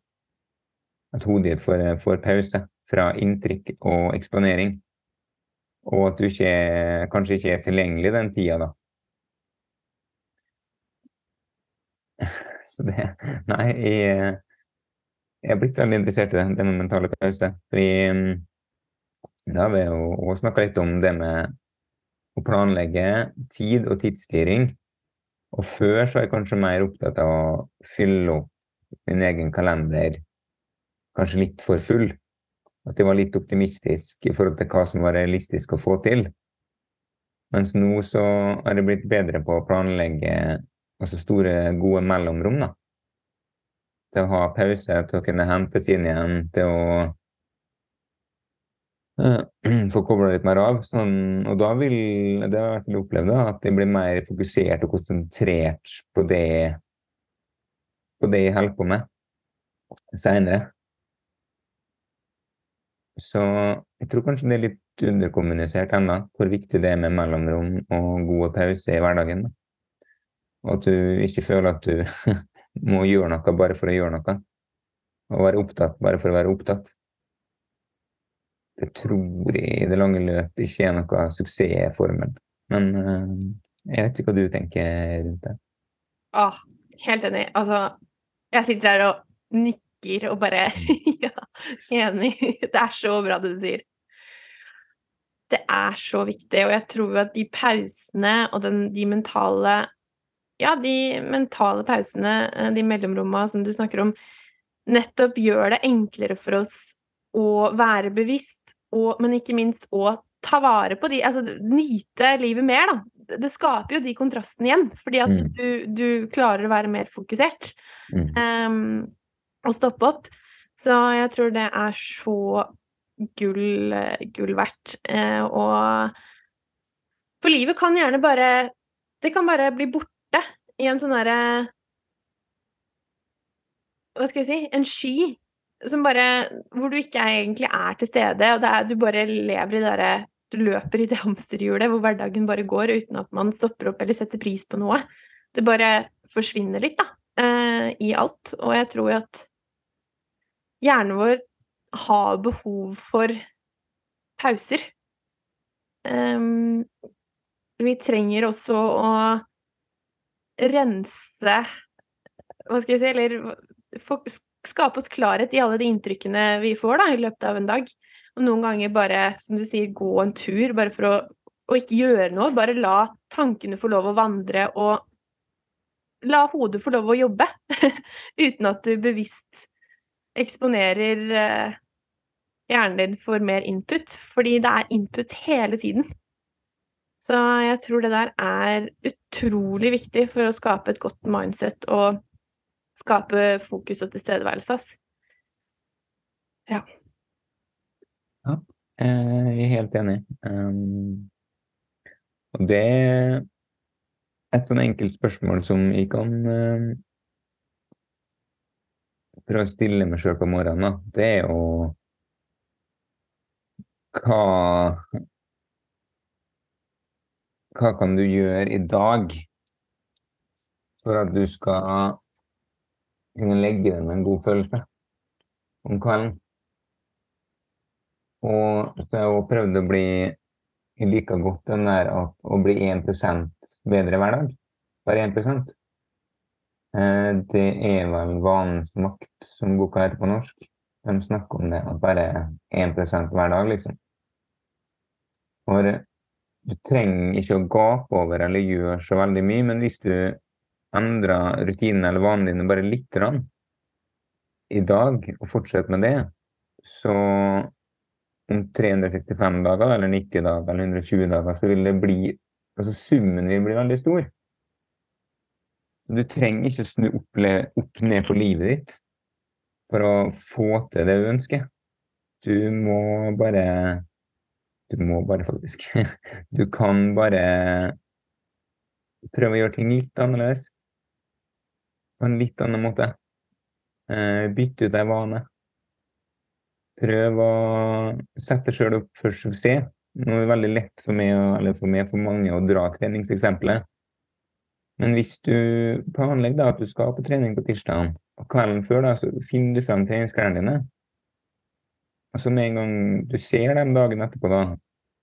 At hodet ditt får, får, pause fra inntrykk og eksponering. Og at du ikke, kanskje ikke er tilgjengelig den tida, da. *laughs* Så det Nei, jeg, jeg har blitt veldig interessert i det, det med mentale pause. Fordi mm, da har vi jo snakka litt om det med å planlegge tid og tidsstyring. Og før så er jeg kanskje mer opptatt av å fylle opp min egen kalender kanskje litt for full. At jeg var litt optimistisk i forhold til hva som var realistisk å få til. Mens nå så har jeg blitt bedre på å planlegge altså store, gode mellomrom. da. Til å ha pause, til å kunne hentes inn igjen, til å *clears throat* få kobla litt mer av. Sånn, og da vil det har jeg opplevd da, at jeg blir mer fokusert og konsentrert på det, på det jeg holder på med seinere. Så jeg tror kanskje det er litt underkommunisert ennå hvor viktig det er med mellomrom og gode pauser i hverdagen. Og at du ikke føler at du *laughs* må gjøre noe bare for å gjøre noe. Og være opptatt bare for å være opptatt Det tror jeg i det lange løp ikke er noe suksessformel. Men uh, jeg vet ikke hva du tenker rundt det. Åh, helt enig. Altså, jeg sitter her og nikker og bare *laughs* Ja, enig. Det er så bra det du sier. Det er så viktig, og jeg tror at de pausene og den, de mentale Ja, de mentale pausene, eh, de mellomrommene som du snakker om, nettopp gjør det enklere for oss å være bevisst og, men ikke minst å ta vare på de Altså nyte livet mer, da. Det skaper jo de kontrastene igjen, fordi at mm. du, du, klarer å være mer fokusert. Mm. Um, og stoppe opp. Så jeg tror det er så gull, gull verdt. Uh, og For livet kan gjerne bare Det kan bare bli borte i en sånn derre Hva skal jeg si En sky som bare Hvor du ikke egentlig er til stede, og er, du bare lever i det derre Du løper i det *laughs* hamsterhjulet hvor hverdagen bare går uten at man stopper opp eller setter pris på noe. Det bare forsvinner litt, da, uh, i alt. Og jeg tror jo at hjernen vår har behov for pauser. Um, vi trenger også å rense Hva skal jeg si Eller skape oss klarhet i alle de inntrykkene vi får da, i løpet av en dag. Og noen ganger bare, som du sier, gå en tur, bare for å, å ikke gjøre noe. Bare la tankene få lov å vandre, og la hodet få lov å jobbe, *laughs* uten at du bevisst eksponerer eh, hjernen din for mer input, fordi det er input hele tiden. Så jeg tror det der er utrolig viktig for å skape et godt mindset og skape fokus og tilstedeværelse. Ja. Ja, jeg er helt enig. Um, det er et sånn enkelt spørsmål som jeg kan um, prøve å stille meg sjøl på morgenen, da. Det er jo hva Hva kan du gjøre i dag for at du skal kunne legge deg med en god følelse om kvelden? Og så har jeg prøvd å bli like godt den der at å bli 1 bedre hver dag. Bare 1 eh, Det er vel vanens makt, som boka heter på norsk. De snakker om det, at bare 1 hver dag, liksom. For du trenger ikke å gape over eller gjøre så veldig mye, men hvis du endrer rutinene eller vanene dine bare litt i dag, og fortsetter med det, så om 365 dager, eller 90 dager, eller 120 dager, så vil det bli Altså summen vil bli veldig stor. Så du trenger ikke å snu opp, opp ned på livet ditt for å få til det du ønsker. Du må bare du må bare, faktisk. *laughs* Du kan bare prøve å gjøre ting litt annerledes. På en litt annen måte. Eh, bytte ut ei vane. Prøv å sette sjøl opp for suksess. Nå er det veldig lett for meg, eller for meg, for mange, å dra treningseksempelet. Men hvis du planlegger da at du skal på trening på tirsdag, og kvelden før da, så finner du frem treningsklærne dine, Altså Med en gang du ser dem dagen etterpå, da,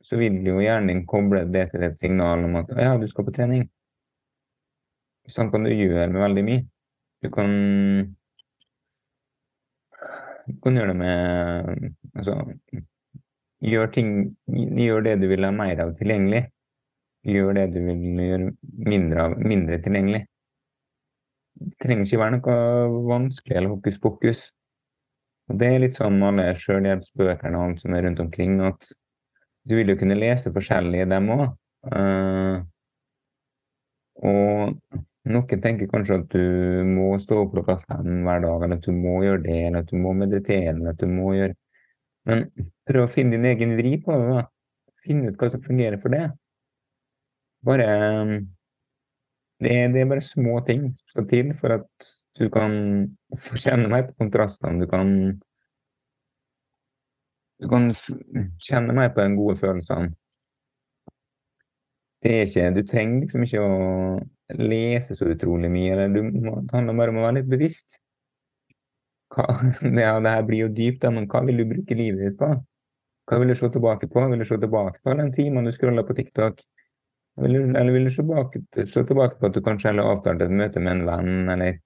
så vil jo hjernen din koble det til et signal om at ja, du skal på trening. Sånn kan du gjøre med veldig mye. Du kan, du kan gjøre det med Altså gjør, ting, gjør det du vil ha mer av tilgjengelig. Gjør det du vil gjøre mindre, av, mindre tilgjengelig. Det trenger ikke være noe vanskelig eller hokus pokus. Det er litt sånn med alle sjølhjelpsbøkene og alt som er rundt omkring, at du vil jo kunne lese forskjellige dem òg. Uh, eh, og noen tenker kanskje at du må stå opp klokka fem hver dag, eller at du må gjøre det, eller at du må meditere, eller at du må gjøre Men prøv å finne din egen vri på det. da. Finn ut hva som fungerer for det. Bare det det er bare små ting som skal til for at du kan få kjenne mer på kontrastene. Du kan du kan kjenne mer på de gode følelsene. Det er ikke, du trenger liksom ikke å lese så utrolig mye. eller du må, Det handler bare om å være litt bevisst. Hva, *laughs* det, det her blir jo dypt, men hva vil du bruke livet ditt på? Hva vil du se tilbake på? Vil du se tilbake på den timen du scroller på TikTok? Eller vil du se tilbake, se tilbake på at du kanskje heller avtalte et møte med en venn, eller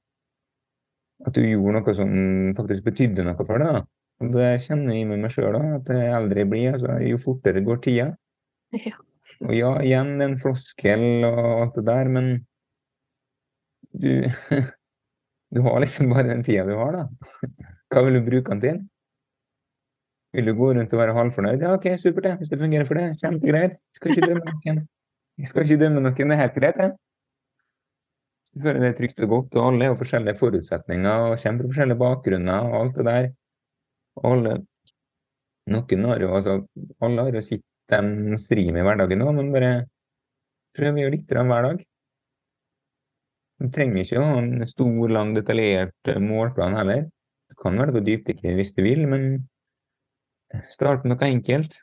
at du gjorde noe som faktisk betydde noe for deg? da. Og det kjenner jeg med meg sjøl, at jo eldre jeg blir, altså, jo fortere går tida. *laughs* Ja. Og ja, igjen en floskel og alt det der, men du *laughs* Du har liksom bare den tida du har, da. *laughs* Hva vil du bruke den til? Vil du gå rundt og være halvfornøyd? Ja, OK, supert, det. Hvis det fungerer for deg, kjempegreit. Skal ikke drømme noen. Jeg skal ikke dømme noen, det er helt greit, jeg. Du føler det er trygt og godt, og alle har forskjellige forutsetninger og kommer fra forskjellige bakgrunner og alt det der. Alle, noen har jo altså, alle har jo sitt de strir med i hverdagen òg, men bare prøv å gjøre litt hver dag. Du trenger ikke å ha en stor, lang, detaljert eh, målplan heller. Du kan velge å dypdykke hvis du vil, men start med noe enkelt.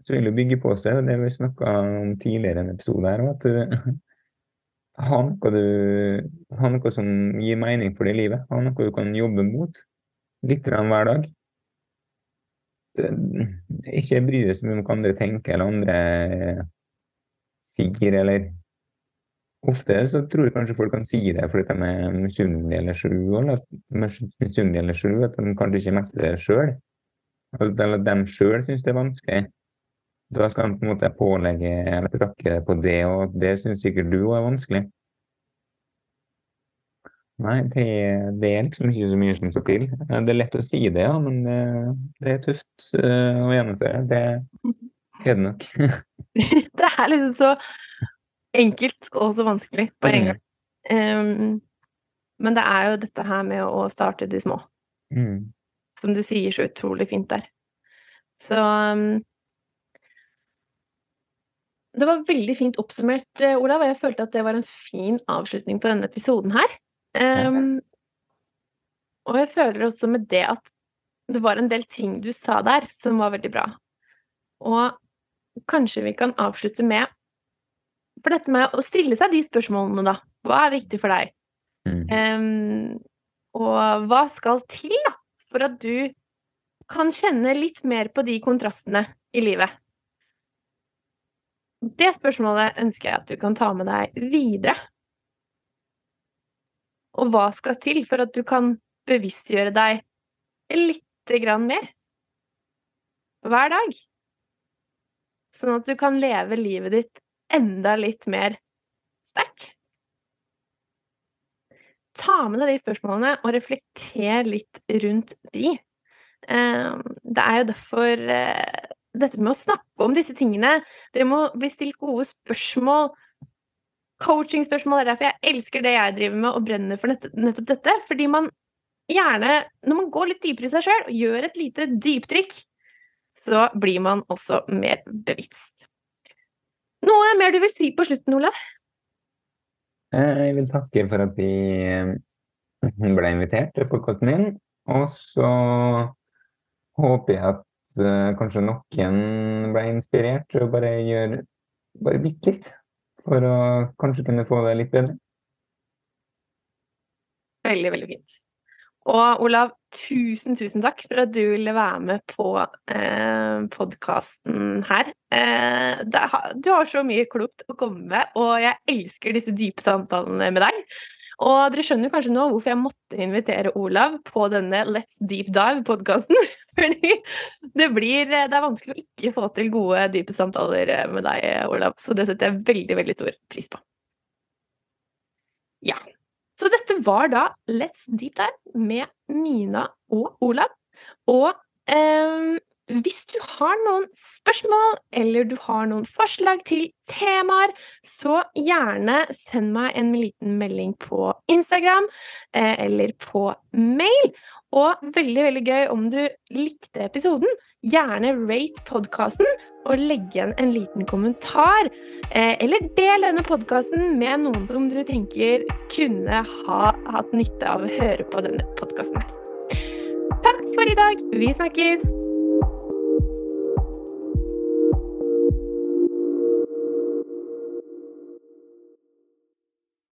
Så vil du bygge på seg, det vi snakka om tidligere i en episode her, at du har noe, du, har noe som gir mening for det livet. Har noe du kan jobbe mot. Litt hver dag. Eh, ikke bry deg så mye om hva andre tenker eller andre sier, eller Ofte så tror jeg kanskje folk kan si det fordi de er misunnelige eller sjalu, eller eller sju, at de kanskje ikke mestrer det sjøl. Eller at de sjøl syns det er vanskelig. Da skal de på en måte pålegge eller prakke på det, og det syns sikkert du òg er vanskelig. Nei, det, det, er liksom ikke så mye som skal til. Det er lett å si det, ja, men det, det er tøft uh, å gjennomføre. Det er *laughs* det nok. *laughs* det er liksom så enkelt og så vanskelig på en gang. Um, men det er jo dette her med å starte de små. Mm. Som du sier så utrolig fint der. Så um, Det var veldig fint oppsummert, eh, Olav, og jeg følte at det var en fin avslutning på denne episoden her. Um, og jeg føler også med det at det var en del ting du sa der som var veldig bra. Og kanskje vi kan avslutte med For dette med å stille seg de spørsmålene, da. Hva er viktig for deg? Um, og hva skal til da, for at du kan kjenne litt mer på de kontrastene i livet? Det spørsmålet ønsker jeg at du kan ta med deg videre og hva skal til for at du kan bevisstgjøre deg lite grann mer hver dag? Sånn at du kan leve livet ditt enda litt mer sterkt. Ta med deg de spørsmålene og reflekter litt rundt de. Ehm, det er jo derfor eh, dette med å snakke om disse tingene Det må bli stilt gode spørsmål coachingspørsmål. Er derfor jeg elsker det jeg driver med og brenner for nettopp dette. Fordi man gjerne, når man går litt dypere i seg sjøl og gjør et lite dyptrykk, så blir man også mer bevisst. Noe mer du vil si på slutten, Olav? Eh, jeg vil takke for at vi eh, ble invitert til podkasten min. Og så håper jeg at kanskje noen ble inspirert til å bare gjøre bare bitte litt for å kanskje kunne få det litt bedre. Veldig, veldig fint. Og Olav, tusen, tusen takk for at du ville være med på eh, podkasten her. Eh, det, du har så mye klokt å komme med, og jeg elsker disse dype samtalene med deg. Og dere skjønner kanskje nå hvorfor jeg måtte invitere Olav på denne Let's Deep Dive-podkasten. *laughs* Fordi det blir Det er vanskelig å ikke få til gode, dype samtaler med deg, Olav. Så det setter jeg veldig, veldig stor pris på. Ja. Så dette var da Let's Deep Dive med Mina og Olav. Og eh, hvis du har noen spørsmål eller du har noen forslag til temaer, så gjerne send meg en liten melding på Instagram eh, eller på mail. Og veldig, veldig gøy om du likte episoden. Gjerne rate podkasten og legg igjen en liten kommentar. Eh, eller del denne podkasten med noen som du tenker kunne ha hatt nytte av å høre på denne podkasten her. Takk for i dag. Vi snakkes!